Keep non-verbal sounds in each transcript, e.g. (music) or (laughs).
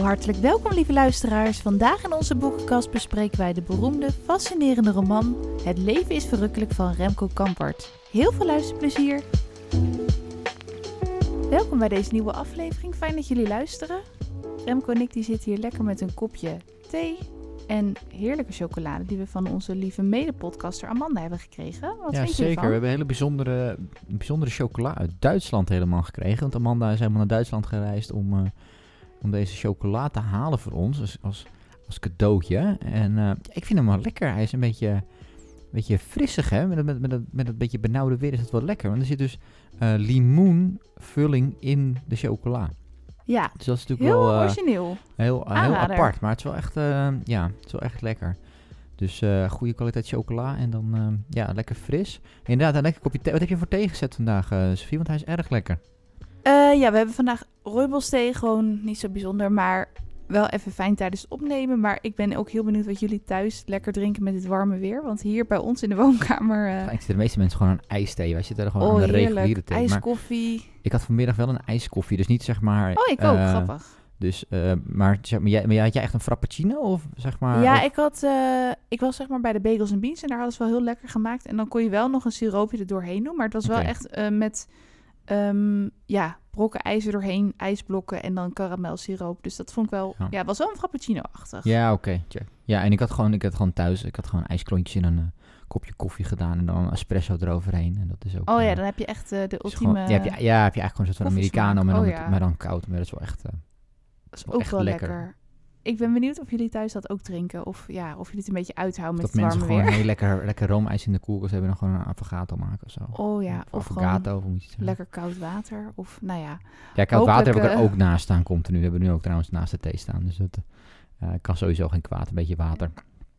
Heel hartelijk welkom, lieve luisteraars. Vandaag in onze boekenkast bespreken wij de beroemde, fascinerende roman Het leven is verrukkelijk van Remco Kampert. Heel veel luisterplezier. Welkom bij deze nieuwe aflevering. Fijn dat jullie luisteren. Remco en ik die zitten hier lekker met een kopje thee en heerlijke chocolade die we van onze lieve mede-podcaster Amanda hebben gekregen. Wat ja, vind zeker. We hebben een hele bijzondere, bijzondere chocola uit Duitsland helemaal gekregen. Want Amanda is helemaal naar Duitsland gereisd om, eh, om deze chocola te halen voor ons als, als, als cadeautje. En eh, ik vind hem wel lekker. Hij is een beetje, een beetje frissig, hè. Met, met, met, het beetje benauwde weer is het wel lekker. Want er zit dus eh, limoenvulling in de chocola. Ja, Dus dat is natuurlijk heel wel... eh, origineel. Heel, heel apart, maar het is wel echt, ja, het is wel echt lekker. Dus goede kwaliteit chocola en dan ja, lekker fris. Inderdaad, een lekker kopje thee. Wat heb je voor thee gezet vandaag, eh Sofie? Want hij is erg lekker. Eh, ja, we hebben vandaag rooibosthee. Gewoon niet zo bijzonder, maar wel even fijn tijdens het opnemen. Maar ik ben ook heel benieuwd wat jullie thuis lekker drinken met dit warme weer. Want hier bij ons in de woonkamer... eh, Eigenlijk zitten de meeste mensen gewoon aan ijsthee. Wij zitten er gewoon oh, aan de reguliere heerlijk. thee. Maar IJskoffie. ik had vanmiddag wel een ijskoffie, dus niet zeg maar... Oh, ik ook. eh, Grappig. Dus, eh, maar, zeg maar, jij, maar jij- had jij echt een frappuccino of zeg maar... ja, of- ik, had, ik was zeg maar bij de Bagels en Beans en daar hadden ze wel heel lekker gemaakt. En dan kon je wel nog een siroopje er doorheen doen. Maar het was wel echt met ehm, ja, brokken ijs er doorheen, ijsblokken en dan karamelsiroop. Dus dat vond ik wel, Ja. was wel een frappuccino-achtig. Ja, oké. check. Ja, en ik had gewoon, ik had gewoon thuis, ik had gewoon ijsklontjes in een eh, kopje koffie gedaan en dan een espresso eroverheen. En dat is ook... Oh ja, eh, dan heb je echt eh, de ultieme... gewoon- ja, heb je, ja, heb je eigenlijk gewoon een soort van. Americano, maar dan, Oh met- maar dan koud. Maar dat is wel echt... Dat is Wel ook echt wel lekker. lekker. Ik ben benieuwd of jullie thuis dat ook drinken. Of, ja, of jullie het een beetje uithouden dat met het mensen warme gewoon weer. heel lekker, lekker roomijs in de koelkast hebben en dan gewoon een avocado maken of zo. Oh ja, of gewoon of moet je zeggen? lekker koud water. Of nou ja, Ja, koud water heb ik er eh, ook naast staan continu. We hebben nu ook trouwens naast de thee staan. Dus dat eh, kan sowieso geen kwaad, een beetje water.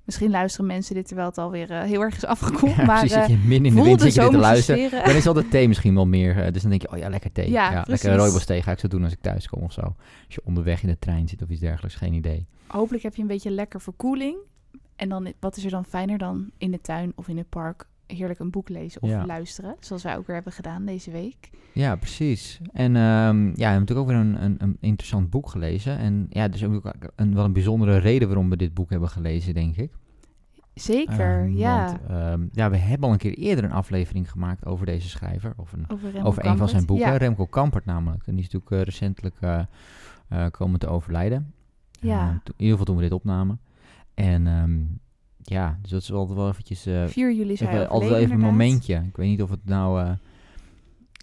Misschien luisteren mensen dit terwijl het alweer eh, heel erg is afgekoeld. (laughs) Ja, maar precies, eh, zit je midden in de wind zit je dit te luisteren. zomersferen. Dan is altijd thee misschien wel meer. eh, dus dan denk je, oh ja, lekker thee. Ja, lekker rooibos thee ga ik zo doen als ik thuis kom of zo. Als je onderweg in de trein zit of iets dergelijks, geen idee. Hopelijk heb je een beetje lekker verkoeling. En dan, wat is er dan fijner dan in de tuin of in het park heerlijk een boek lezen of Ja. luisteren. Zoals wij ook weer hebben gedaan deze week. Ja, precies. En ehm, ja, we hebben natuurlijk ook weer een, een, een interessant boek gelezen. En ja, er is ook een, wel een bijzondere reden waarom we dit boek hebben gelezen, denk ik. Zeker, Ehm, ja. Want ehm, ja, we hebben al een keer eerder een aflevering gemaakt over deze schrijver. Of een, over een van zijn boeken. Ja. Remco Kampert namelijk. En die is natuurlijk eh, recentelijk eh, eh, komen te overlijden. Ja. In ieder geval toen we dit opnamen. En ehm, ja, dus dat is altijd wel eventjes... eh, 4 juli is even, altijd wel even een momentje. Ik weet niet of het nou... eh,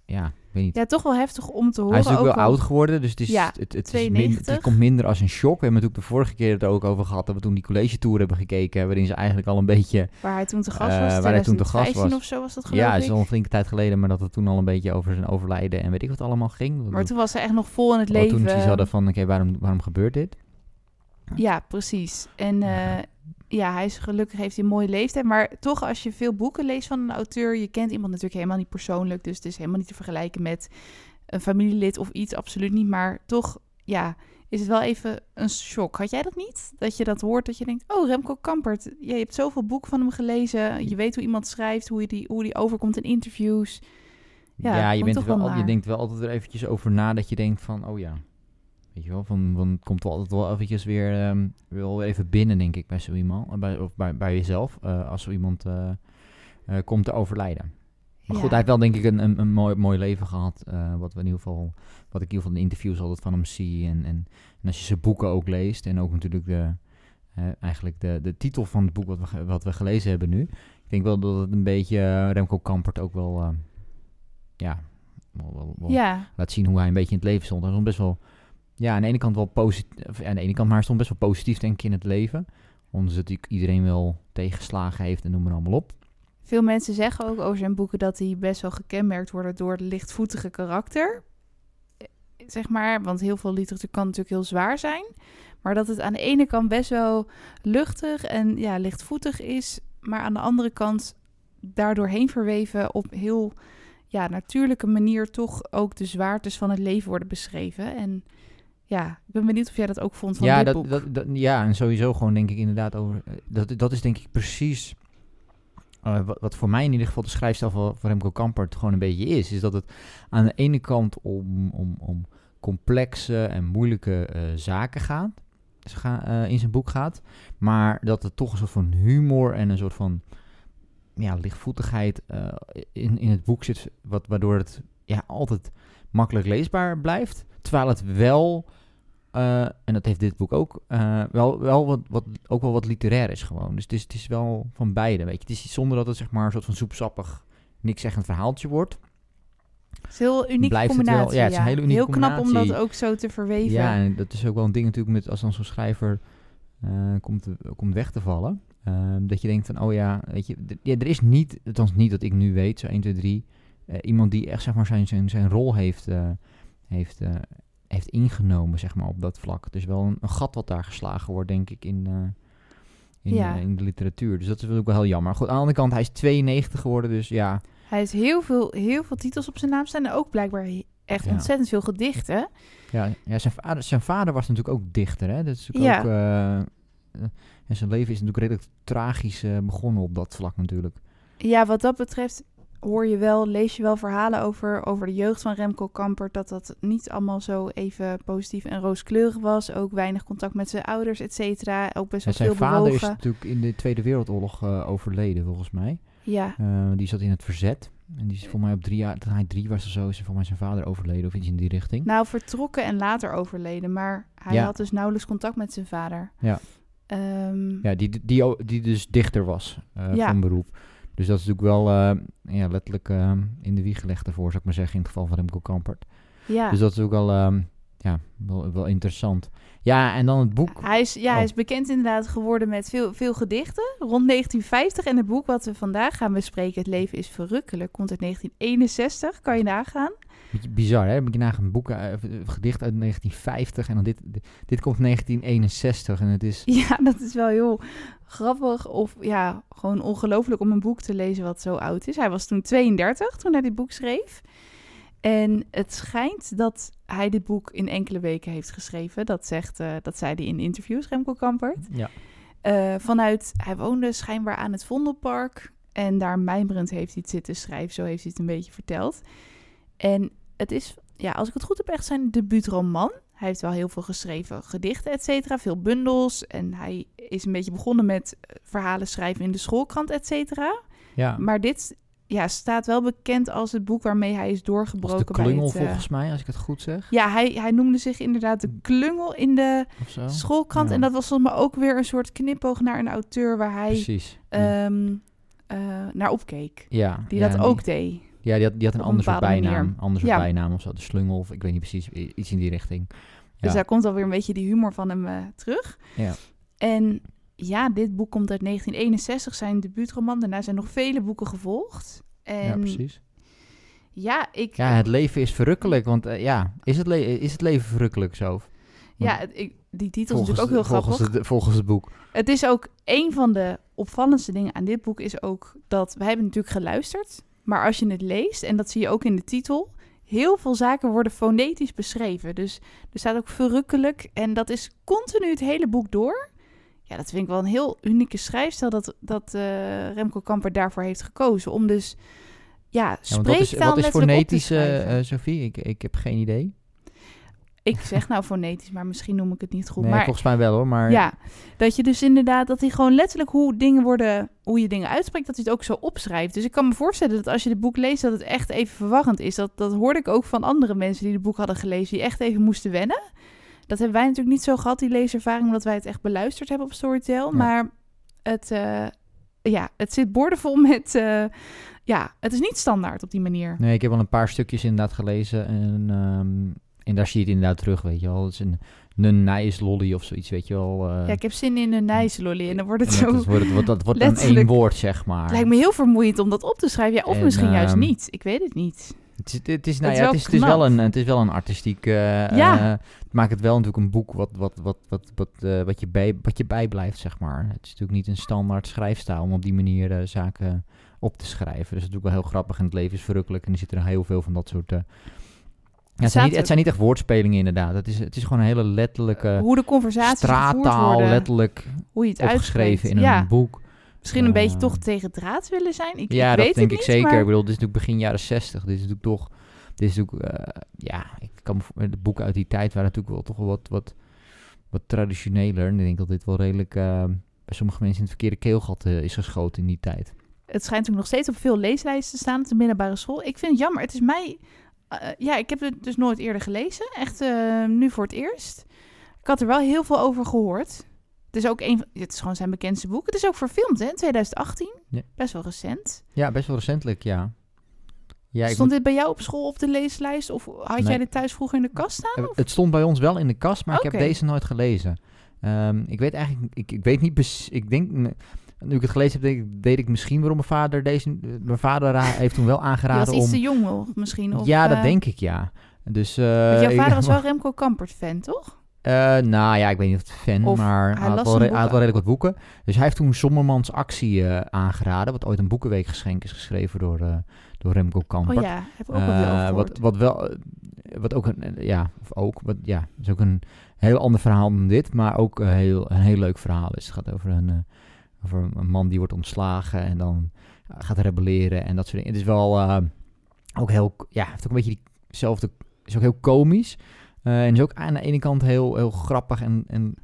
ja, weet niet. Ja, toch wel heftig om te horen. Hij is ook wel al- oud geworden, dus het, is, Ja, het, het, is 92. min- het komt minder als een shock. We hebben natuurlijk de vorige keer het er ook over gehad, dat we toen die college tour hebben gekeken, waarin ze eigenlijk al een beetje... Waar hij toen te gast Eh, was. waar hij toen te gast 2015 was. of zo was dat geloof Ja, het is al een flinke tijd geleden, maar dat het toen al een beetje over zijn overlijden en weet ik wat allemaal ging. Maar toen was hij echt nog vol in het leven. Toen ze hadden van, oké, waarom, waarom gebeurt dit? Ja, precies. En ja, hij is gelukkig heeft hij een mooie leeftijd. Maar toch, als je veel boeken leest van een auteur, je kent iemand natuurlijk helemaal niet persoonlijk. Dus het is helemaal niet te vergelijken met een familielid of iets, absoluut niet. Maar toch, ja, is het wel even een shock. Had jij dat niet? Dat je dat hoort, dat je denkt, oh, Remco Kampert, je hebt zoveel boeken van hem gelezen. Je weet hoe iemand schrijft, hoe, je die, hoe die overkomt in interviews. Ja, Ja, je, bent wel, je denkt wel altijd er eventjes over na dat je denkt van, oh ja. Weet je wel, van, van het komt altijd wel eventjes weer, ehm, wel even binnen, denk ik, bij zo iemand. eh, Bij, of bij, bij jezelf, eh, als zo iemand eh, komt te overlijden. Maar Ja. goed, hij heeft wel denk ik een, een, een mooi, mooi leven gehad. eh, wat, we in ieder geval, wat ik in ieder geval in de interviews altijd van hem zie. En, en, en als je zijn boeken ook leest. En ook natuurlijk de, eigenlijk de, de titel van het boek wat we, wat we gelezen hebben nu. Ik denk wel dat het een beetje Remco Kampert ook wel... ja, wel, wel, wel Ja, laat zien hoe hij een beetje in het leven stond. Hij stond best wel... Ja, aan de ene kant wel positief... Aan de ene kant, maar stond best wel positief denk ik in het leven. Ondanks dat hij iedereen wel tegenslagen heeft en noem maar allemaal op. Veel mensen zeggen ook over zijn boeken dat die best wel gekenmerkt worden door het lichtvoetige karakter. Eh, Zeg maar, want heel veel literatuur kan natuurlijk heel zwaar zijn. Maar dat het aan de ene kant best wel luchtig en ja, lichtvoetig is. Maar aan de andere kant daardoorheen verweven op heel ja, natuurlijke manier toch ook de zwaartes van het leven worden beschreven. En ja, ik ben benieuwd of jij dat ook vond van ja, dit dat, boek. dat, dat- ja, en sowieso gewoon denk ik inderdaad over... eh, Dat, dat is denk ik precies... eh, wat, wat voor mij in ieder geval de schrijfstijl van, van Remco Kampert gewoon een beetje is. Is dat het aan de ene kant om, om, om complexe en moeilijke eh, zaken gaat, eh, in zijn boek gaat. Maar dat er toch een soort van humor en een soort van ja, lichtvoetigheid in, in het boek zit, wat, waardoor het ja, altijd makkelijk leesbaar blijft. Terwijl het wel, eh, en dat heeft dit boek ook, eh, wel, wel wat, wat, ook wel wat literair is gewoon. Dus het is, het is wel van beide, weet je. Het is zonder dat het zeg maar een soort van soepsappig, niks zeggend verhaaltje wordt. Het is een heel unieke Blijft het wel- combinatie. ja, het is een hele unieke heel knap om combinatie. dat ook zo te verweven. Ja, en dat is ook wel een ding natuurlijk met als dan zo'n schrijver eh, komt, komt weg te vallen. Dat je denkt van, oh ja, weet je, ja, er is niet, althans niet dat ik nu weet, zo 1, 2, 3, eh, iemand die echt zeg maar zijn, zijn, zijn rol heeft, heeft, heeft ingenomen, zeg maar, op dat vlak. Dus wel een, een gat wat daar geslagen wordt, denk ik, in, eh, in, Ja. eh, in de literatuur. Dus dat is ook wel heel jammer. Goed, aan de andere kant, hij is 92 geworden, dus ja. Hij heeft heel veel, heel veel titels op zijn naam staan. En ook blijkbaar echt Ja. ontzettend veel gedichten. Ja, ja zijn, vader, zijn vader was natuurlijk ook dichter, hè. Dat is natuurlijk ook... eh, en zijn leven is natuurlijk redelijk tragisch begonnen op dat vlak natuurlijk. Ja, wat dat betreft hoor je wel, lees je wel verhalen over, over de jeugd van Remco Kampert. Dat dat niet allemaal zo even positief en rooskleurig was. Ook weinig contact met zijn ouders, et cetera. Ook best wel zijn veel vader is bewogen. natuurlijk in de Tweede Wereldoorlog eh, overleden, volgens mij. Ja, Eh, die zat in het verzet. En die is voor mij op drie jaar, toen hij drie was of zo, is voor mij zijn vader overleden of iets in die richting. nou vertrokken en later overleden. Maar hij Ja. had dus nauwelijks contact met zijn vader. Ja. Ehm, Ja, die, die, die dus dichter was eh, Ja. van beroep. Dus dat is natuurlijk wel eh, ja, letterlijk eh, in de wieg gelegd ervoor, zou ik maar zeggen, in het geval van Remco Kampert. ja. Dus dat is ook wel, ehm, ja, wel, wel interessant. Ja, en dan het boek. Hij is, ja, Oh. hij is bekend inderdaad geworden met veel, veel gedichten. Rond 1950. En het boek wat we vandaag gaan bespreken, Het leven is verrukkelijk, komt uit 1961. Kan je nagaan? Beetje bizar, hè? Je nagaan, een boek, eh, gedicht uit 1950 en dan dit, dit, dit komt 1961 en het is... (laughs) Ja, dat is wel heel grappig. Of ja, gewoon ongelooflijk om een boek te lezen wat zo oud is. Hij was toen 32 toen hij dit boek schreef. En het schijnt dat hij dit boek in enkele weken heeft geschreven. Dat, zegt, eh, dat zei hij in interviews, Remco Kampert. Ja. Eh, vanuit, hij woonde schijnbaar aan het Vondelpark. En daar mijmerend heeft hij het zitten schrijven. Zo heeft hij het een beetje verteld. En het is, ja, als ik het goed heb, echt zijn debuutroman. Hij heeft wel heel veel geschreven gedichten, et cetera. Veel bundels. En hij is een beetje begonnen met eh, verhalen schrijven in de schoolkrant, et cetera. Ja, Maar dit ja, staat wel bekend als het boek waarmee hij is als doorgebroken de bij klungel het... eh, volgens mij, als ik het goed zeg. ja, hij, hij noemde zich inderdaad de klungel in de schoolkrant. Ja. En dat was volgens mij ook weer een soort knipoog naar een auteur waar hij Precies. eh, naar opkeek. ja, Die ja, dat ook deed. Ja, die had, die had een een ander soort bijnaam. manier. Ander soort Ja. bijnaam of zo. De slungel of ik weet niet precies. Iets in die richting. Dus daar komt alweer een beetje die humor van hem eh, terug. Ja. En ja, dit boek komt uit 1961, zijn debuutroman. Daarna zijn nog vele boeken gevolgd. En ja, precies. ja, ik, Ja, het leven is verrukkelijk. Want eh, ja, is het, le- is het leven verrukkelijk zo? ja, ik, die titel is natuurlijk ook heel volgens grappig. Het, volgens het boek. Het is ook een van de opvallendste dingen aan dit boek is ook dat we hebben natuurlijk geluisterd, maar als je het leest en dat zie je ook in de titel, heel veel zaken worden fonetisch beschreven. Dus er staat ook verrukkelijk en dat is continu het hele boek door. Ja, dat vind ik wel een heel unieke schrijfstijl dat, dat eh, Remco Kamper daarvoor heeft gekozen om dus ja, Ja, want wat spreektaal is, wat is letterlijk op te fonetisch, schrijven. eh, Sophie? Ik, ik heb geen idee. ik zeg nou fonetisch, maar misschien noem ik het niet goed. nee, maar volgens mij wel hoor. Maar Ja, dat je dus inderdaad, dat hij gewoon letterlijk hoe dingen worden, hoe je dingen uitspreekt, dat hij het ook zo opschrijft. Dus ik kan me voorstellen dat als je het boek leest, dat het echt even verwarrend is. Dat, dat hoorde ik ook van andere mensen die het boek hadden gelezen, die echt even moesten wennen. Dat hebben wij natuurlijk niet zo gehad, die leeservaring, omdat wij het echt beluisterd hebben op Storytel. Ja. Maar het, eh, ja, het zit boordevol (laughs) met, eh, ja, het is niet standaard op die manier. Nee, ik heb wel een paar stukjes inderdaad gelezen. En, ehm, en daar zie je het inderdaad terug, weet je wel. Het is een, een nice lolly of zoiets, weet je wel. eh. Ja, ik heb zin in een nice lolly en dan wordt het zo... dat, wordt, het- dat wordt dan één woord, zeg maar. Het lijkt me heel vermoeiend om dat op te schrijven. Ja, of En, misschien juist ehm, niet. Ik weet het niet. Het is, het is, nou Het ja, is het is, wel het, is wel knap. een, het is wel een artistiek... Ja. Het maakt het wel natuurlijk een boek wat, wat, wat, wat, wat, eh, wat, je, bij, wat je bijblijft, zeg maar. Het is natuurlijk niet een standaard schrijfstijl om op die manier eh, zaken op te schrijven. Dus het is natuurlijk wel heel grappig en het leven is verrukkelijk. En er zitten er heel veel van dat soort... eh, ja, het, zijn niet, het zijn niet echt woordspelingen inderdaad. Het is, het is gewoon een hele letterlijke hoe de conversaties gevoerd straattaal, worden. letterlijk hoe je het opgeschreven in een boek. misschien een beetje toch tegen draad willen zijn. Ik, ja, ik dat denk het ik niet, zeker. maar- Ik bedoel, dit is natuurlijk begin jaren 60. Dit is natuurlijk toch dit is natuurlijk, eh, ja, ik kan de boeken uit die tijd waren natuurlijk wel toch wel wat, wat, wat traditioneler. En ik denk dat dit wel redelijk eh, bij sommige mensen in het verkeerde keelgat eh, is geschoten in die tijd. Het schijnt ook nog steeds op veel leeslijsten te staan op de middelbare school. Ik vind het jammer. Het is mij... ja, ik heb het dus nooit eerder gelezen. Echt nu voor het eerst. Ik had er wel heel veel over gehoord. Het is ook een van... Het is gewoon zijn bekendste boek. Het is ook verfilmd, hè? in 2018. Ja. Best wel recent. Ja, best wel recentelijk, ja. Ja, Stond moet- dit bij jou op school op de leeslijst? Of had Nee. jij dit thuis vroeger in de kast staan? Het stond bij ons wel in de kast, maar ik heb deze nooit gelezen. Ehm, ik weet eigenlijk, ik, ik weet niet, ik denk, nu ik het gelezen heb, ik, deed ik misschien waarom mijn vader deze, mijn vader heeft toen wel (laughs) Je was aangeraden iets om, te jong misschien. Of, ja, dat eh, denk ik, ja. Dus, want jouw vader was wel (laughs) Remco Kampert fan, toch? Eh, nou ja, ik weet niet of het fan, Of maar hij had, wel, hij had redelijk wat boeken. Dus hij heeft toen Sommermans actie aangeraden, wat ooit een boekenweekgeschenk is geschreven door, door Remco Kampert. Oh ja, heb ook gehoord. wat, wat wel, wat ook een, ja, of ook, wat, ja, is ook een heel ander verhaal dan dit, maar ook een heel, een heel leuk verhaal is. Het gaat over een, eh, over een man die wordt ontslagen en dan eh, gaat rebelleren en dat soort dingen. Het is wel ook heel, ja, het heeft ook een beetje diezelfde, is ook heel komisch. En is ook aan de ene kant heel, heel grappig en, en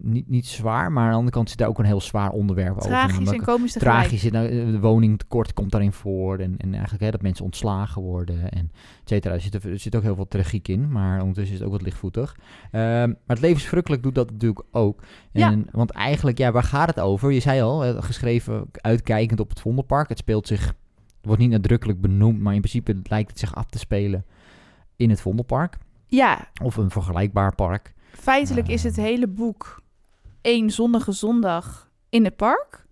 niet, niet zwaar, maar aan de andere kant zit daar ook een heel zwaar onderwerp over. Tragisch namelijk- en komisch tegelijk. tragisch. zit nou, eh, De woningtekort komt daarin voor. En, en eigenlijk hè, dat mensen ontslagen worden. En et cetera. Er zit, er zit ook heel veel tragiek in. Maar ondertussen is het ook wat lichtvoetig. Ehm, maar het leven is verrukkelijk doet dat natuurlijk ook. En, Want eigenlijk, ja, waar gaat het over? Je zei al, geschreven uitkijkend op het Vondelpark. Het speelt zich, wordt niet nadrukkelijk benoemd. Maar in principe lijkt het zich af te spelen in het Vondelpark. Ja, Of een vergelijkbaar park. Feitelijk is het hele boek één zonnige zondag in het park.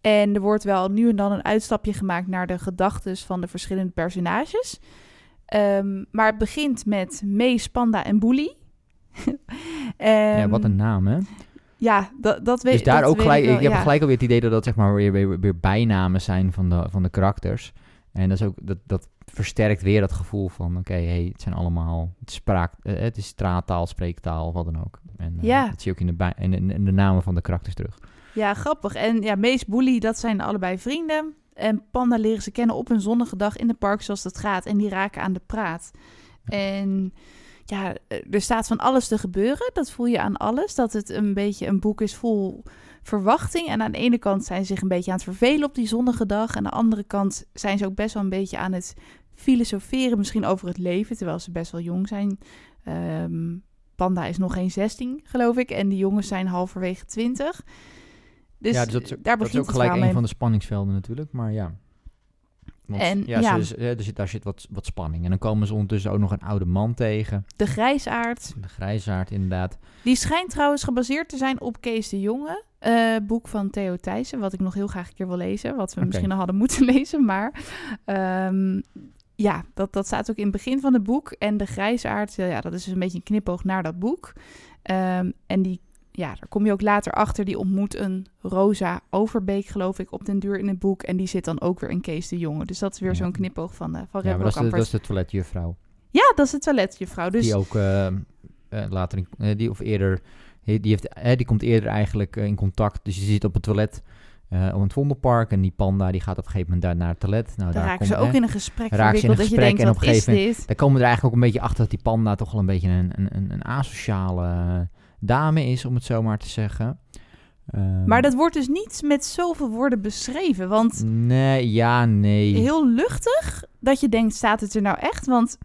En er wordt wel nu en dan een uitstapje gemaakt naar de gedachtes van de verschillende personages. Ehm, maar het begint met Mees, Panda en Boelie. (laughs) ja, Ehm, wat een naam, hè? Ja, dat, dat weet Dus daar ook gelijk, ik ik, heb ja. gelijk alweer het idee dat dat zeg maar weer, weer, weer bijnamen zijn van de, van de karakters. En dat, is ook, dat, dat versterkt weer dat gevoel van, oké, hey, het zijn allemaal het spraak, eh, het is straattaal, spreektaal, wat dan ook. En eh, Ja. dat zie je ook in de, bij, in, in- de namen van de karakters terug. Ja, grappig. En ja, Mees Boelie, dat zijn allebei vrienden. En Panda leren ze kennen op een zonnige dag in het park zoals dat gaat. En die raken aan de praat. En ja, eh, er staat van alles te gebeuren. Dat voel je aan alles. Dat het een beetje een boek is vol verwachting. En aan de ene kant zijn ze zich een beetje aan het vervelen op die zonnige dag. En aan de andere kant zijn ze ook best wel een beetje aan het filosoferen. Misschien over het leven, terwijl ze best wel jong zijn. Ehm, Panda is nog geen 16, geloof ik. En die jongens zijn halverwege 20. Dus, ja, dus dat is, daar dat is begint ook gelijk een mee. van de spanningsvelden natuurlijk, maar ja. Want, En, ja, ja. ze- er zit, daar zit wat, wat spanning. En dan komen ze ondertussen ook nog een oude man tegen. De grijsaard. De grijzaard inderdaad. Die schijnt trouwens gebaseerd te zijn op Kees de Jonge. eh, boek van Theo Thijssen, wat ik nog heel graag een keer wil lezen. Wat we misschien al hadden moeten (laughs) lezen, maar... ehm, ja, dat, dat staat ook in het begin van het boek. En de grijsaard, ja, dat is dus een beetje een knipoog naar dat boek. Ehm, en die, ja, daar kom je ook later achter. Die ontmoet een Rosa Overbeek, geloof ik, op den duur in het boek. En die zit dan ook weer in Kees de Jonge. Dus dat is weer Ja. zo'n knipoog van, eh van Ja, maar dat is, de, dat is de toiletjuffrouw. Ja, dat is de toiletjuffrouw. Dus Die ook eh, eh, later, in, die of eerder, die, heeft, eh, die komt eerder eigenlijk in contact. Dus je zit op het toilet eh om het Vondelpark en die panda die gaat op een gegeven moment daar naar het toilet. Nou, daar daar raken komt, ze ook eh, in een gesprek raken ze in een. Dat je gesprek denkt, en op een dit? Daar komen we er eigenlijk ook een beetje achter dat die panda toch wel een beetje een, een, een, een asociale dame is, om het zo maar te zeggen. Ehm, Maar dat wordt dus niet met zoveel woorden beschreven. Want Nee, ja, nee. heel luchtig dat je denkt, staat het er nou echt? Want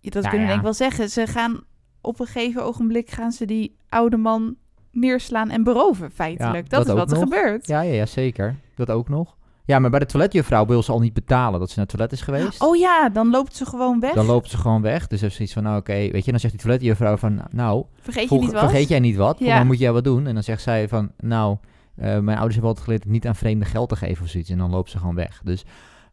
dat Nou kunnen we ja. denk ik wel zeggen. Ze gaan op een gegeven ogenblik gaan ze die oude man neerslaan en beroven, feitelijk. Ja, dat, dat is wat er gebeurt. Ja, ja, ja, zeker. Dat ook nog. Ja, maar bij de toiletjuffrouw wil ze al niet betalen dat ze naar het toilet is geweest. Oh ja, dan loopt ze gewoon weg. Dan loopt ze gewoon weg. Dus heeft ze iets van, nou oké, weet je, dan zegt die toiletjuffrouw van, nou, Vergeet je niet wat? vergeet jij niet wat? Ja. Dan moet jij wat doen. En dan zegt zij van, nou, eh, mijn ouders hebben altijd geleerd niet aan vreemden geld te geven of zoiets. En dan loopt ze gewoon weg. Dus,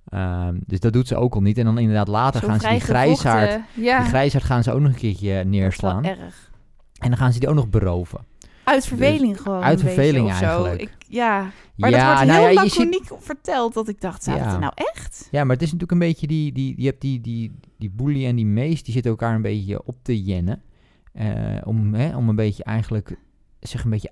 ehm, dus dat doet ze ook al niet. En dan inderdaad later gaan ze die grijsaard, Ja, die grijsaard gaan ze ook nog een keertje neerslaan. erg. En dan gaan ze die ook nog beroven. Uit verveling gewoon. uit beetje verveling eigenlijk. Ik, ja, maar ja, dat wordt nou heel ja, laconiek verteld dat ik dacht, het Ja. nou echt? Ja, maar het is natuurlijk een beetje die, die je hebt die, die, die boelie en die mees, die zitten elkaar een beetje op te jennen. Eh, om, hè, om een beetje eigenlijk zich een beetje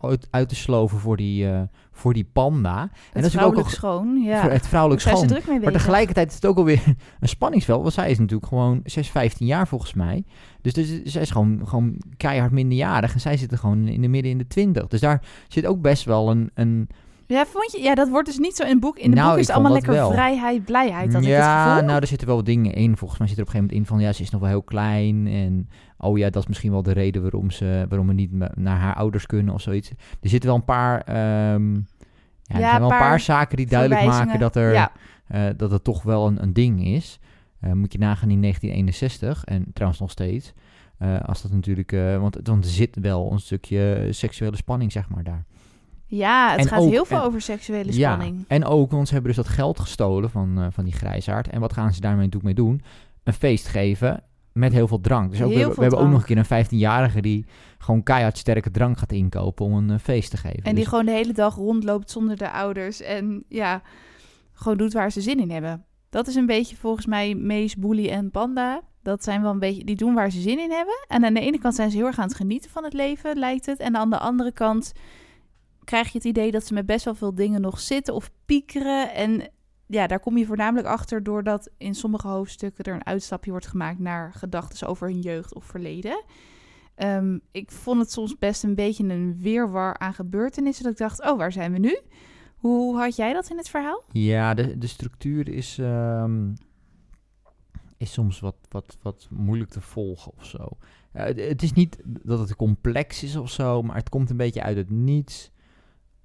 uit, uit te sloven voor die, eh, voor die panda. Het en dat is ook vrouwelijk al schoon, ja. voor het vrouwelijk Daar schoon. ze druk mee Maar tegelijkertijd is het ook alweer (laughs) een spanningsveld. Want zij is natuurlijk gewoon 6, 15 jaar volgens mij. Dus, dus zij is gewoon, gewoon keihard minderjarig. En zij zit er gewoon in de midden in de 20. Dus daar zit ook best wel een... een Ja, vond je? Ja, dat wordt dus niet zo in het boek. In de Nou, boek is het allemaal lekker wel. vrijheid, blijheid. Dat ik het ja, gevoel. nou, er zitten wel wat dingen in. Volgens mij zit er op een gegeven moment in van... Ja, ze is nog wel heel klein. En oh ja, dat is misschien wel de reden waarom, ze, waarom we niet naar haar ouders kunnen of zoiets. Er zitten wel een paar... ehm, ja, er Ja, zijn wel een paar zaken die duidelijk maken dat er... Ja, eh, dat het toch wel een, een ding is. Eh, moet je nagaan in 1961 en trouwens nog steeds. Eh, als dat natuurlijk, want, want er zit wel een stukje seksuele spanning, zeg maar, daar. ja het En gaat ook- heel veel en- over seksuele spanning. Ja, en ook, want ze hebben dus dat geld gestolen van, van die grijsaard. En wat gaan ze daarmee mee doen? Een feest geven met heel veel drank. Dus ook, we, hebben- ook nog een keer een 15-jarige die gewoon keihard sterke drank gaat inkopen om een eh, feest te geven. En die Dus- gewoon de hele dag rondloopt zonder de ouders. En ja, gewoon doet waar ze zin in hebben. Dat is een beetje volgens mij Mees, Boelie en Panda. Dat zijn wel een beetje, die doen waar ze zin in hebben. En aan de ene kant zijn ze heel erg aan het genieten van het leven, lijkt het. En aan de andere kant krijg je het idee dat ze met best wel veel dingen nog zitten of piekeren. En ja, daar kom je voornamelijk achter doordat in sommige hoofdstukken er een uitstapje wordt gemaakt naar gedachten over hun jeugd of verleden. Ehm, ik vond het soms best een beetje een weerwar aan gebeurtenissen. Dat ik dacht, oh, waar zijn we nu? Hoe had jij dat in het verhaal? Ja, de, de structuur is, ehm, is soms wat, wat, wat moeilijk te volgen of zo. Eh, het- het is niet dat het complex is of zo, maar het komt een beetje uit het niets.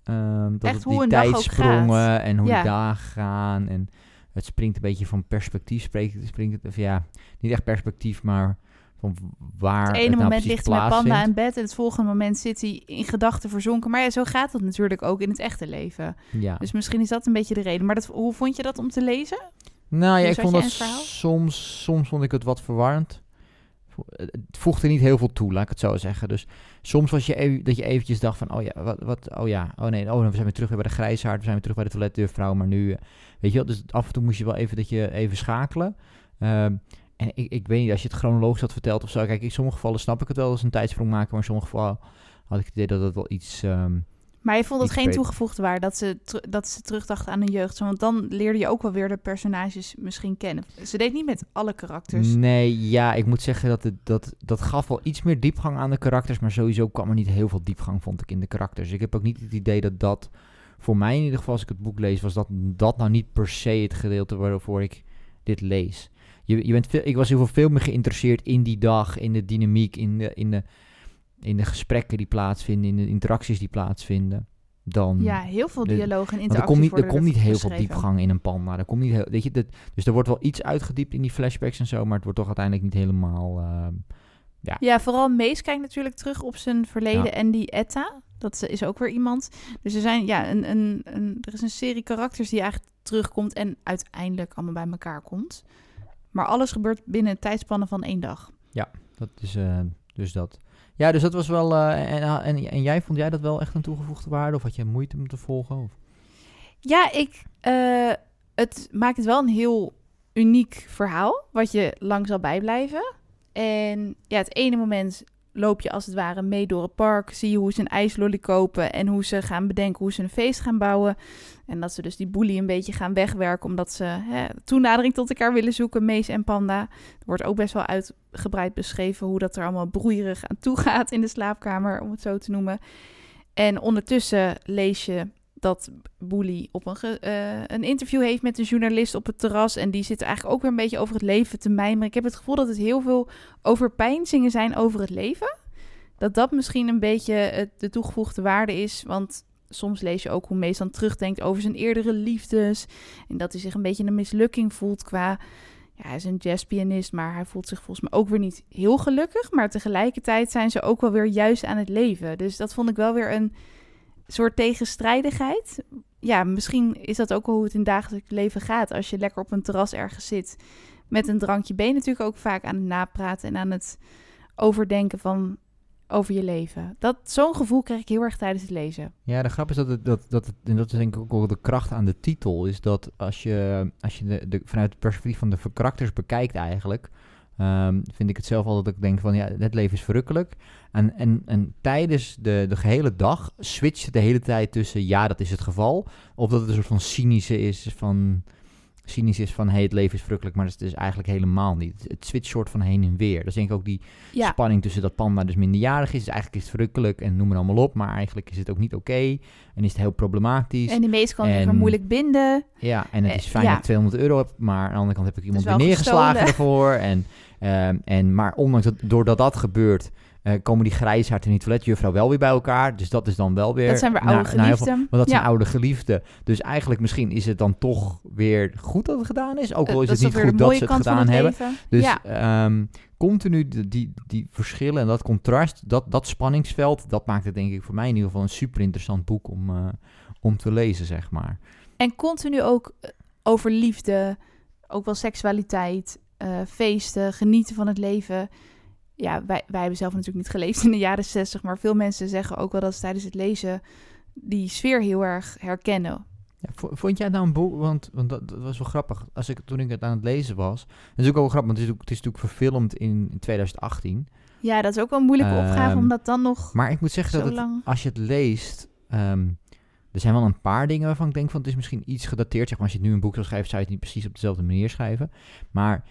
Ehm, dat Echt het hoe die een tijdsprongen en hoe Ja. die dagen gaan. En het springt een beetje van perspectief. Springt, springt het, of ja, niet echt perspectief, maar van waar Het het, ene nou moment ligt hij met Panda in bed en het volgende moment zit hij in gedachten verzonken. Maar ja, zo gaat het natuurlijk ook in het echte leven. Ja. Dus misschien is dat een beetje de reden. Maar dat, hoe vond je dat om te lezen? Nou ja, Hoe ik vond dat het soms, soms vond ik het wat verwarrend. Het voegde niet heel veel toe, laat ik het zo zeggen. Dus soms was je dat je eventjes dacht van, oh ja, wat, wat, oh ja, oh nee, oh, we zijn weer terug bij de grijshaard, we zijn weer terug bij de toiletdeurvrouw, maar nu, eh, weet je wel, dus af en toe moest je wel even dat je even schakelen. Ehm, en ik, ik weet niet, als je het chronologisch had verteld of zo, kijk, in sommige gevallen snap ik het wel als een tijdsprong maken, maar in sommige gevallen had ik het idee dat het wel iets, ehm, Maar je vond het geen toegevoegde waarde dat ze, dat ze terugdachten aan hun jeugd. Want dan leerde je ook wel weer de personages misschien kennen. Ze deed niet met alle karakters. Nee, ja, ik moet zeggen dat het, dat, dat gaf wel iets meer diepgang aan de karakters, maar sowieso kwam er niet heel veel diepgang, vond ik, in de karakters. Ik heb ook niet het idee dat dat, voor mij in ieder geval als ik het boek lees, was dat, dat nou niet per se het gedeelte waarvoor ik dit lees. Je, je bent veel, ik was heel veel, veel meer geïnteresseerd in die dag, in de dynamiek, in de, in de, in de gesprekken die plaatsvinden, in de interacties die plaatsvinden, dan... Ja, heel veel dialogen en Want er komt niet, er komt niet heel veel diepgang in een panda. Er komt niet heel, weet je, dat, dus er wordt wel iets uitgediept in die flashbacks en zo, maar het wordt toch uiteindelijk niet helemaal. ehm, Ja, vooral Mees kijkt natuurlijk terug op zijn verleden. Ja. En die Etta, dat is ook weer iemand. Dus er, zijn, ja, een, een, een, er is een serie karakters die eigenlijk terugkomt en uiteindelijk allemaal bij elkaar komt. Maar alles gebeurt binnen een tijdspanne van één dag. dat is eh, dus dat. Ja, dus dat was wel. eh, en, en, en jij vond jij dat wel echt een toegevoegde waarde? Of had je moeite om te volgen? Ja, ik, eh, het maakt het wel een heel uniek verhaal, wat je lang zal bijblijven. En ja, het ene moment loop je als het ware mee door het park, zie je hoe ze een ijslolly kopen en hoe ze gaan bedenken hoe ze een feest gaan bouwen. En dat ze dus die boelie een beetje gaan wegwerken, omdat ze hè, toenadering tot elkaar willen zoeken, Mees en Panda. Er wordt ook best wel uitgebreid beschreven hoe dat er allemaal broeierig aan toe gaat in de slaapkamer, om het zo te noemen. En ondertussen lees je dat Boelie op een, eh, een interview heeft met een journalist op het terras. En die zit eigenlijk ook weer een beetje over het leven te mijmeren. Ik heb het gevoel dat het heel veel overpeinzingen zijn over het leven. Dat dat misschien een beetje het, de toegevoegde waarde is. Want soms lees je ook hoe Mees dan terugdenkt over zijn eerdere liefdes. En dat hij zich een beetje een mislukking voelt qua... Ja, hij is een jazzpianist, maar hij voelt zich volgens mij ook weer niet heel gelukkig. Maar tegelijkertijd zijn ze ook wel weer juist aan het leven. Dus dat vond ik wel weer een soort tegenstrijdigheid. Ja, misschien is dat ook hoe het in dagelijks leven gaat. Als je lekker op een terras ergens zit met een drankje, ben natuurlijk ook vaak aan het napraten en aan het overdenken van over je leven. Dat, zo'n gevoel krijg ik heel erg tijdens het lezen. Ja, de grap is dat het, dat, dat het, en dat is denk ik ook wel de kracht aan de titel, is dat als je, als je de, vanuit het perspectief van de karakters bekijkt eigenlijk, ehm, vind ik het zelf altijd dat ik denk van ja, het leven is verrukkelijk. En, en, en tijdens de, de gehele dag switcht de hele tijd tussen ja, dat is het geval. Of dat het een soort van cynische is van cynisch is van hey, het leven is verrukkelijk, maar dat is dus eigenlijk helemaal niet. Het switcht soort van heen en weer. Is denk ik ook die Ja, spanning tussen dat panda dus minderjarig is. Dus eigenlijk is het verrukkelijk en noem maar allemaal op, maar eigenlijk is het ook niet oké en is het heel problematisch. en die meest kan En- moeilijk binden. ja, en het is Eh, fijn ja. dat ik 200 euro heb, maar aan de andere kant heb ik iemand weer neergeslagen ervoor. En, ehm, en, maar ondanks dat, doordat dat gebeurt, eh, komen die grijsaard en die toiletjuffrouw wel weer bij elkaar. Dus dat is dan wel weer... Dat zijn weer na- oude na veel- geliefden. want dat zijn oude geliefden. Dus eigenlijk misschien is het dan toch weer goed dat het gedaan is. Ook al Eh, is dat het niet goed dat ze het gedaan hebben. Dus ja, ehm, continu die, die, die verschillen en dat contrast, dat, dat spanningsveld, dat maakt het denk ik voor mij in ieder geval een super interessant boek om, eh, om te lezen, zeg maar. en continu ook over liefde, ook wel seksualiteit, feesten, genieten van het leven. Ja, wij, wij hebben zelf natuurlijk niet geleefd in de jaren zestig, maar veel mensen zeggen ook wel dat ze tijdens het lezen die sfeer heel erg herkennen. Ja, vo- vond jij nou een boek, want, want dat, dat was wel grappig, Als ik, toen ik het aan het lezen was, dat is ook wel grappig, want het is, ook- het is natuurlijk verfilmd in, in 2018. Ja, dat is ook wel een moeilijke opgave Ehm, om dat dan nog Maar ik moet zeggen dat het, als je het leest, ehm, er zijn wel een paar dingen waarvan ik denk van het is misschien iets gedateerd. Zeg maar, als je nu een boek zou schrijven, zou je het niet precies op dezelfde manier schrijven. Maar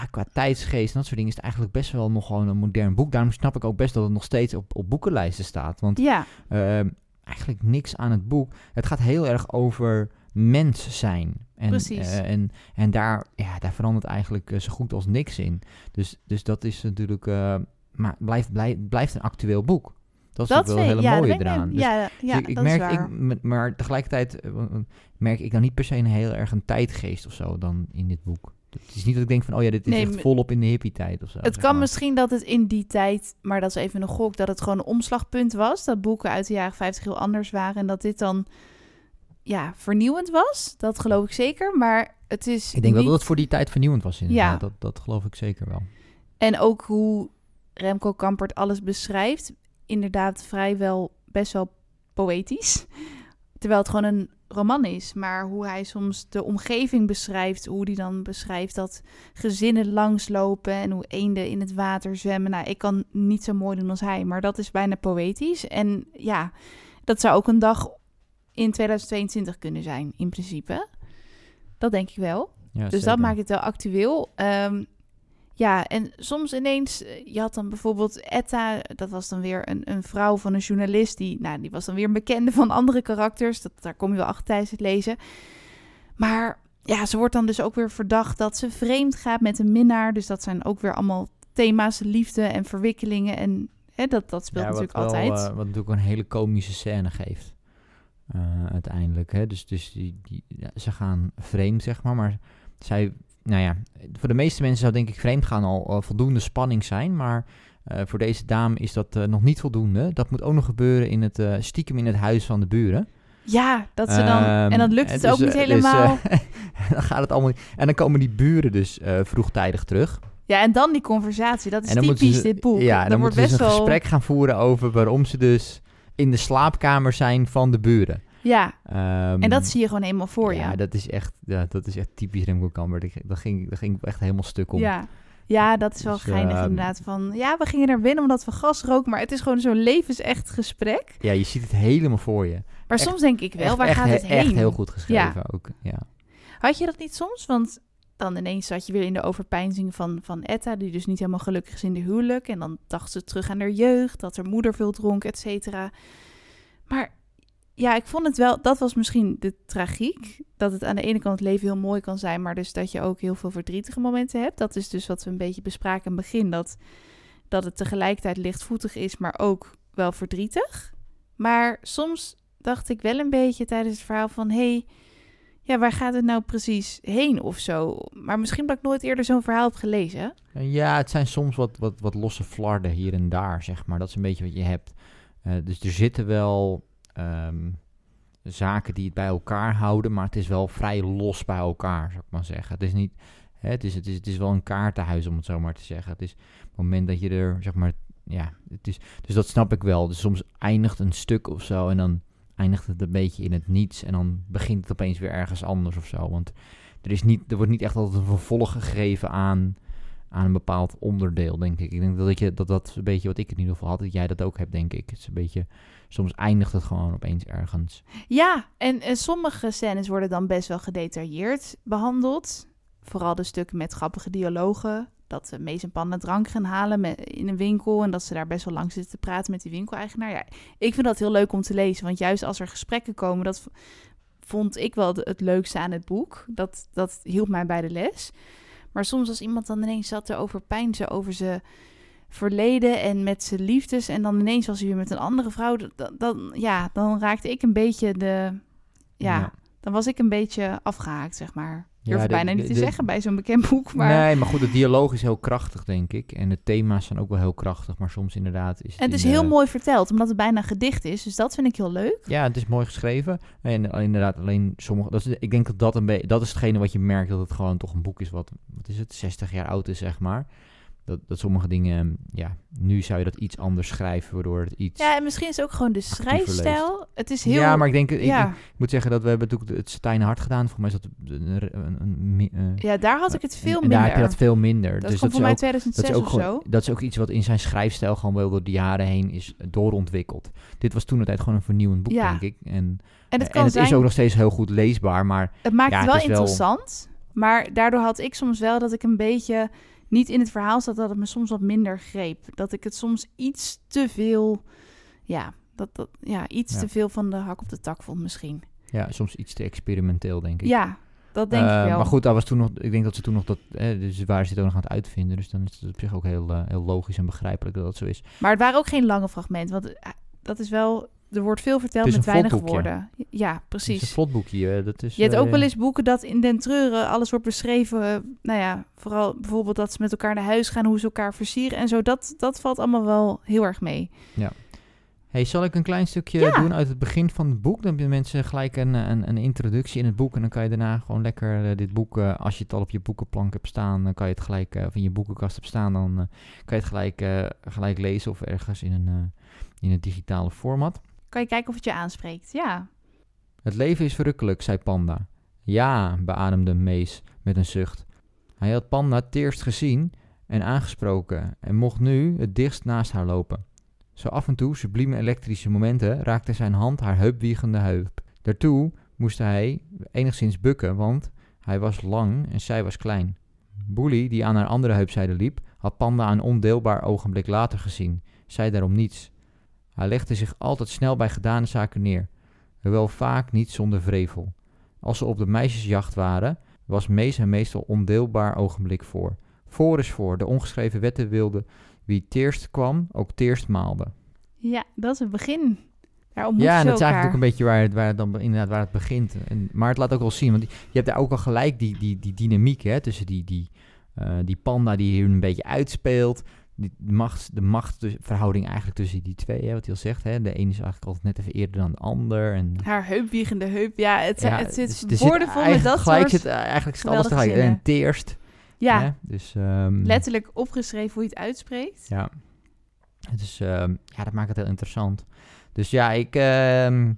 ja, qua tijdsgeest en dat soort dingen is het eigenlijk best wel nog gewoon een modern boek. Daarom snap ik ook best dat het nog steeds op, op boekenlijsten staat. Want Ja, ehm, eigenlijk niks aan het boek. Het gaat heel erg over mens zijn. En, Precies. eh, en, en daar, ja, daar verandert eigenlijk eh, zo goed als niks in. Dus, dus dat is natuurlijk... eh, maar blijft, blijft, blijft een actueel boek. Dat is dat wel een hele ja, mooie ik eraan. mee- Dus ja, ja, dus ik, ik dat merk, is waar. ik, maar tegelijkertijd merk ik dan niet per se een heel erg een tijdgeest of zo dan in dit boek. Het is niet dat ik denk van, oh ja, dit is Nee, echt volop in de hippie tijd of zo. Het kan maar. misschien dat het in die tijd, maar dat is even een gok, dat het gewoon een omslagpunt was. Dat boeken uit de jaren 50 heel anders waren en dat dit dan ja, vernieuwend was. Dat geloof ik zeker, maar het is Ik denk wel dat het voor die tijd vernieuwend was inderdaad. Ja. Dat, dat geloof ik zeker wel. En ook hoe Remco Kampert alles beschrijft, inderdaad vrijwel best wel poëtisch. Terwijl het gewoon een roman is, maar hoe hij soms de omgeving beschrijft, hoe hij dan beschrijft dat gezinnen langslopen en hoe eenden in het water zwemmen. Nou, ik kan niet zo mooi doen als hij, maar dat is bijna poëtisch. En ja, dat zou ook een dag in 2022 kunnen zijn, in principe. Dat denk ik wel. Ja, Dus zeker. dat maakt het wel actueel. Ehm, ja, en soms ineens, eh, je had dan bijvoorbeeld Etta, dat was dan weer een, een vrouw van een journalist, die, nou, die was dan weer een bekende van andere karakters. Dat, daar kom je wel achter tijdens het lezen. Maar ja, ze wordt dan dus ook weer verdacht dat ze vreemd gaat met een minnaar. Dus dat zijn ook weer allemaal thema's, liefde en verwikkelingen. En hè, dat, dat speelt Ja, natuurlijk wel, altijd. eh, wat natuurlijk een hele komische scène geeft. eh, uiteindelijk. Hè? Dus, dus die, die, ja, ze gaan vreemd, zeg maar. Maar zij, nou ja, voor de meeste mensen zou denk ik vreemd gaan al eh, voldoende spanning zijn. Maar eh, voor deze dame is dat eh, nog niet voldoende. Dat moet ook nog gebeuren in het, stiekem in het huis van de buren. ja, dat ze dan. Ehm, en dan lukt het dus, ook niet dus, helemaal. eh, (laughs) dan gaat het allemaal. En dan komen die buren dus vroegtijdig terug. ja, en dan die conversatie. Dat is typisch ze- dit boek. Ja, dan, dan wordt best dus een gesprek gaan voeren over waarom ze dus in de slaapkamer zijn van de buren. Ja, Ehm, en dat zie je gewoon helemaal voor ja, je. dat is echt, ja, dat is echt typisch Remco Kamper. Daar ging- daar ging, echt helemaal stuk om. Ja. ja, dat is wel Dus, geinig ehm, inderdaad. Van, ja, we gingen naar binnen omdat we gas roken. Maar het is gewoon zo'n levensecht gesprek. Ja, je ziet het helemaal voor je. Maar Echt- soms denk ik wel, echt, waar echt, gaat het he- heen? Echt heel goed geschreven ook. Ja. Had je dat niet soms? Want dan ineens zat je weer in de overpeinzing van, van Etta... die dus niet helemaal gelukkig is in de huwelijk. En dan dacht ze terug aan haar jeugd, dat haar moeder veel dronk, et cetera. Maar ja, ik vond het wel... Dat was misschien de tragiek. Dat het aan de ene kant het leven heel mooi kan zijn... maar dus dat je ook heel veel verdrietige momenten hebt. Dat is dus wat we een beetje bespraken in het begin. Dat, dat het tegelijkertijd lichtvoetig is, maar ook wel verdrietig. Maar soms dacht ik wel een beetje tijdens het verhaal van... Hey, ja, waar gaat het nou precies heen of zo? Maar misschien omdat ik nooit eerder zo'n verhaal heb gelezen. En ja, het zijn soms wat, wat, wat losse flarden hier en daar, zeg maar. Dat is een beetje wat je hebt. Eh, dus er zitten wel ehm, zaken die het bij elkaar houden, maar het is wel vrij los bij elkaar, zou ik maar zeggen. Het is niet, het, is, het, is, het is wel een kaartenhuis, om het zo maar te zeggen. Het is het moment dat je er, zeg maar, ja, het is, dus dat snap ik wel. Dus soms eindigt een stuk of zo en dan eindigt het een beetje in het niets en dan begint het opeens weer ergens anders of zo. Want er, is niet, er wordt niet echt altijd een vervolg gegeven aan, aan een bepaald onderdeel, denk ik. Ik denk dat, je, dat dat een beetje wat ik in ieder geval had, dat jij dat ook hebt, denk ik. Het is een beetje, soms eindigt het gewoon opeens ergens. Ja, en, sommige scènes worden dan best wel gedetailleerd behandeld. Vooral de stukken met grappige dialogen. Dat Mees en Panda drank gaan halen in een winkel. En dat ze daar best wel lang zitten te praten met die winkeleigenaar. Ja, ik vind dat heel leuk om te lezen. Want juist als er gesprekken komen, dat vond ik wel het leukste aan het boek. Dat, dat hielp mij bij de les. Maar soms als iemand dan ineens zat te overpijnzen over zijn verleden en met zijn liefdes. En dan ineens was hij weer met een andere vrouw. Dan, dan, ja, dan raakte ik een beetje de... Ja, Ja. dan was ik een beetje afgehaakt, zeg maar. Durf Ja, de- bijna niet de- te de- zeggen bij zo'n bekend boek. Maar... Nee, maar goed, de dialoog is heel krachtig, denk ik. En de thema's zijn ook wel heel krachtig, maar soms inderdaad is En het is heel mooi verteld, omdat het bijna gedicht is. Dus dat vind ik heel leuk. Ja, het is mooi geschreven. En inderdaad, alleen sommige. Dat is, ik denk dat dat een beetje. Dat is hetgene wat je merkt dat het gewoon toch een boek is wat. Wat is het? 60 jaar oud is, zeg maar. Dat, dat sommige dingen. Ja, nu zou je dat iets anders schrijven, waardoor het iets. Ja, en misschien is het ook gewoon de schrijfstijl. Het is heel... Ja, maar ik denk. Ik, ja. ik moet zeggen dat we hebben natuurlijk het Satijn hard gedaan. Volgens mij is dat een. een, eh, ja, daar had ik het veel en, en minder. daar heb je dat veel minder. dat dus is gewoon voor mij ook, 2006 dat is ook of gewoon, zo. dat is ook iets wat in zijn schrijfstijl gewoon wel door de jaren heen is doorontwikkeld. Dit was toen de tijd gewoon een vernieuwend boek, Ja. denk ik. En, En het en kan het zijn... is ook nog steeds heel goed leesbaar, maar Het maakt Ja, het het wel- interessant. Maar daardoor had ik soms wel dat ik een beetje niet in het verhaal zat, dat het me soms wat minder greep. Dat ik het soms iets te veel, ja, dat, dat, ja iets Ja. te veel van de hak op de tak vond misschien. ja, soms iets te experimenteel, denk ik. Ja, dat denk Eh, ik wel. Maar goed, dat was toen nog, ik denk dat ze toen nog dat, eh, dus waar ze het ook nog aan het uitvinden. Dus dan is het op zich ook heel, eh, heel logisch en begrijpelijk dat dat zo is. Maar het waren ook geen lange fragmenten, want eh, dat is wel, er wordt veel verteld met weinig woorden. Ja, Het is precies. een vlotboekje, eh, dat is... Je hebt eh, ook wel eens boeken dat in den treuren alles wordt beschreven. eh, nou ja, vooral bijvoorbeeld dat ze met elkaar naar huis gaan, hoe ze elkaar versieren en zo. Dat, dat valt allemaal wel heel erg mee. Hey, zal ik een klein stukje Ja. doen uit het begin van het boek? Dan hebben mensen gelijk een, een, een introductie in het boek. En dan kan je daarna gewoon lekker eh, dit boek, eh, als je het al op je boekenplank hebt staan, dan kan je het gelijk, eh, of in je boekenkast hebt staan, dan eh, kan je het gelijk, eh, gelijk lezen of ergens in een, eh, in een digitale format. Kan je kijken of het je aanspreekt? Ja. Het leven is verrukkelijk, zei Panda. Ja, beademde Mees met een zucht. Hij had Panda het eerst gezien en aangesproken en mocht nu het dichtst naast haar lopen. Zo af en toe, sublieme elektrische momenten, raakte zijn hand haar heupwiegende heup. Daartoe moest hij enigszins bukken, want hij was lang en zij was klein. Boelie, die aan haar andere heupzijde liep, had Panda een ondeelbaar ogenblik later gezien, zei daarom niets. Hij legde zich altijd snel bij gedane zaken neer, hoewel vaak niet zonder vrevel. Als ze op de meisjesjacht waren, was Mees hem meestal ondeelbaar ogenblik voor. Voor is voor, de ongeschreven wetten wilde wie teerst kwam, ook teerst maalde. Ja, dat is het begin. Daar Ja, en dat is eigenlijk ook een beetje waar het, waar het dan inderdaad waar het begint. En, maar het laat ook wel zien, want je hebt daar ook al gelijk die, die, die dynamiek hè, tussen die, die, eh, die panda die hier een beetje uitspeelt. Die macht, de machtsverhouding eigenlijk tussen die twee, hè, wat hij al zegt. Hè. De ene is eigenlijk altijd net even eerder dan de ander. En, Haar heupwiegende heup. Ja, het, ja, het zit dus woordenvol met dat gelijk soort... Zit, eh, eigenlijk zit alles tegelijk. En teerst. ja, Hè? Dus, ehm, letterlijk opgeschreven hoe je het uitspreekt. Ja. Ehm, ja, dat maakt het heel interessant. Dus ja, ik, ehm,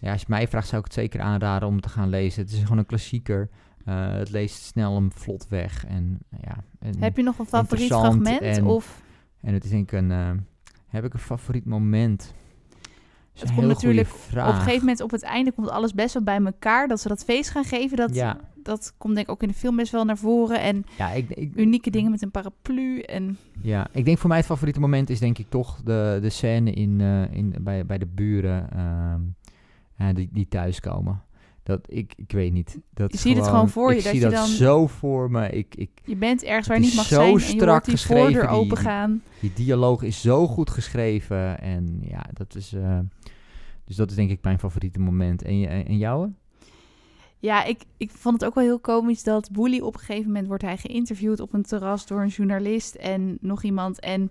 ja, als je mij vraagt, zou ik het zeker aanraden om te gaan lezen. Het is gewoon een klassieker. Eh, het leest snel en vlot weg. En, ja, en, Heb je nog een favoriet fragment? en- Of en het is denk ik een... eh, heb ik een favoriet moment? Het komt natuurlijk vraag. op een gegeven moment op het einde komt alles best wel bij elkaar. Dat ze dat feest gaan geven, dat, Ja, dat komt denk ik ook in de film best wel naar voren. En ja, ik, ik, unieke dingen met een paraplu. En Ja, ik denk voor mij het favoriete moment is denk ik toch de, de scène in, eh, in, bij, bij de buren eh, die, die thuiskomen. Dat, ik, ik weet niet. Dat Je ziet het gewoon voor je, Ik dat zie je dat dan- zo voor me. Ik, ik, je bent ergens waar je niet mag zo zijn. En je strak hoort die geschreven, voordeur die- open gaan. die dialoog is zo goed geschreven. En ja, dat is... eh, dus dat is denk ik mijn favoriete moment. En, en jouwe? Ja, ik, ik vond het ook wel heel komisch dat Boelie op een gegeven moment wordt hij geïnterviewd op een terras door een journalist en nog iemand. En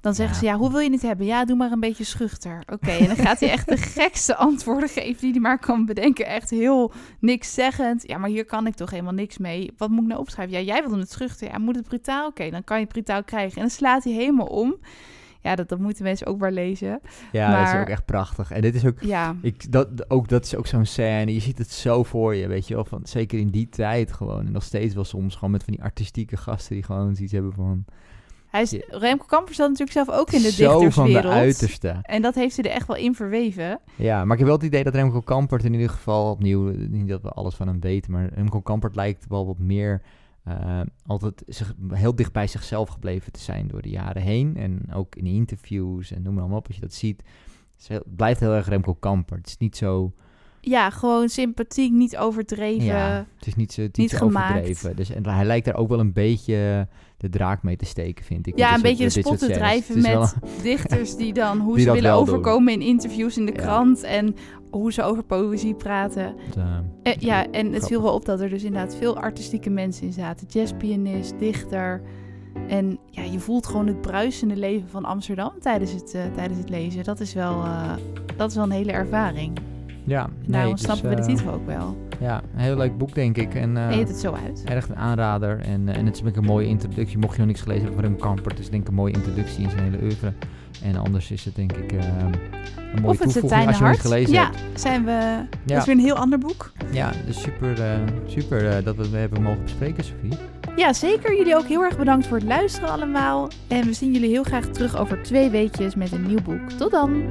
dan zeggen Ja. ze, ja, hoe wil je het hebben? Ja, doe maar een beetje schuchter. Oké, en dan gaat hij echt de (laughs) gekste antwoorden geven die hij maar kan bedenken. Echt heel niks zeggend. Ja, maar hier kan ik toch helemaal niks mee. Wat moet ik nou opschrijven? Ja, jij wilde het schuchter. Ja, moet het brutaal? Oké, dan kan je het brutaal krijgen. En dan slaat hij helemaal om. Ja, dat, dat moeten mensen ook maar lezen. Ja, dat is ook echt prachtig. En dit is ook, Ja, ik, dat, ook, dat is ook zo'n scène. Je ziet het zo voor je, weet je wel. Van, zeker in die tijd gewoon. En nog steeds wel soms gewoon met van die artistieke gasten die gewoon iets hebben van... hij is. Remco Kamper zat natuurlijk zelf ook in de zo van de uiterste. En dat heeft hij er echt wel in verweven. Ja, maar ik heb wel het idee dat Remco Kampert in ieder geval opnieuw, niet dat we alles van hem weten, maar Remco Kampert lijkt wel wat meer eh, altijd zich, heel dicht bij zichzelf gebleven te zijn door de jaren heen. En ook in interviews en noem maar allemaal op, als je dat ziet. Het is heel- het blijft heel erg Remco Kampert. Het is niet zo, Ja, gewoon sympathiek, niet overdreven. ja, het is niet zo, niet niet zo gemaakt. overdreven. Dus, en hij lijkt daar ook wel een beetje de draak mee te steken, vind ik. Ja, een beetje de spot te drijven wel- met dichters die dan hoe (laughs) Die ze willen doen. overkomen in interviews in de Ja. krant en hoe ze over poëzie praten. het, eh, Eh, ja, en het viel wel op dat er dus inderdaad veel artistieke mensen in zaten. Jazzpianist, dichter. En ja, je voelt gewoon het bruisende leven van Amsterdam tijdens het, eh, tijdens het lezen. Dat is, wel, eh, dat is wel een hele ervaring. Ja, Daarom dus, snappen we de eh, titel ook wel. Ja, een heel leuk boek, denk ik. En, eh, Heet het het zo uit? Erg een aanrader. En, eh, en het is een mooie introductie. Mocht je nog niks gelezen hebben van Rem Kampert, is het denk ik een mooie introductie in zijn hele oeuvre. En anders is het denk ik eh, een mooie Of het toevoeging als je Hart. gelezen Ja, hebt. zijn we... Dat Ja, is weer een heel ander boek. ja dus super, super dat we het hebben mogen bespreken, Sophie. Ja, zeker. Jullie ook heel erg bedankt voor het luisteren allemaal. En we zien jullie heel graag terug over twee weekjes met een nieuw boek. Tot dan!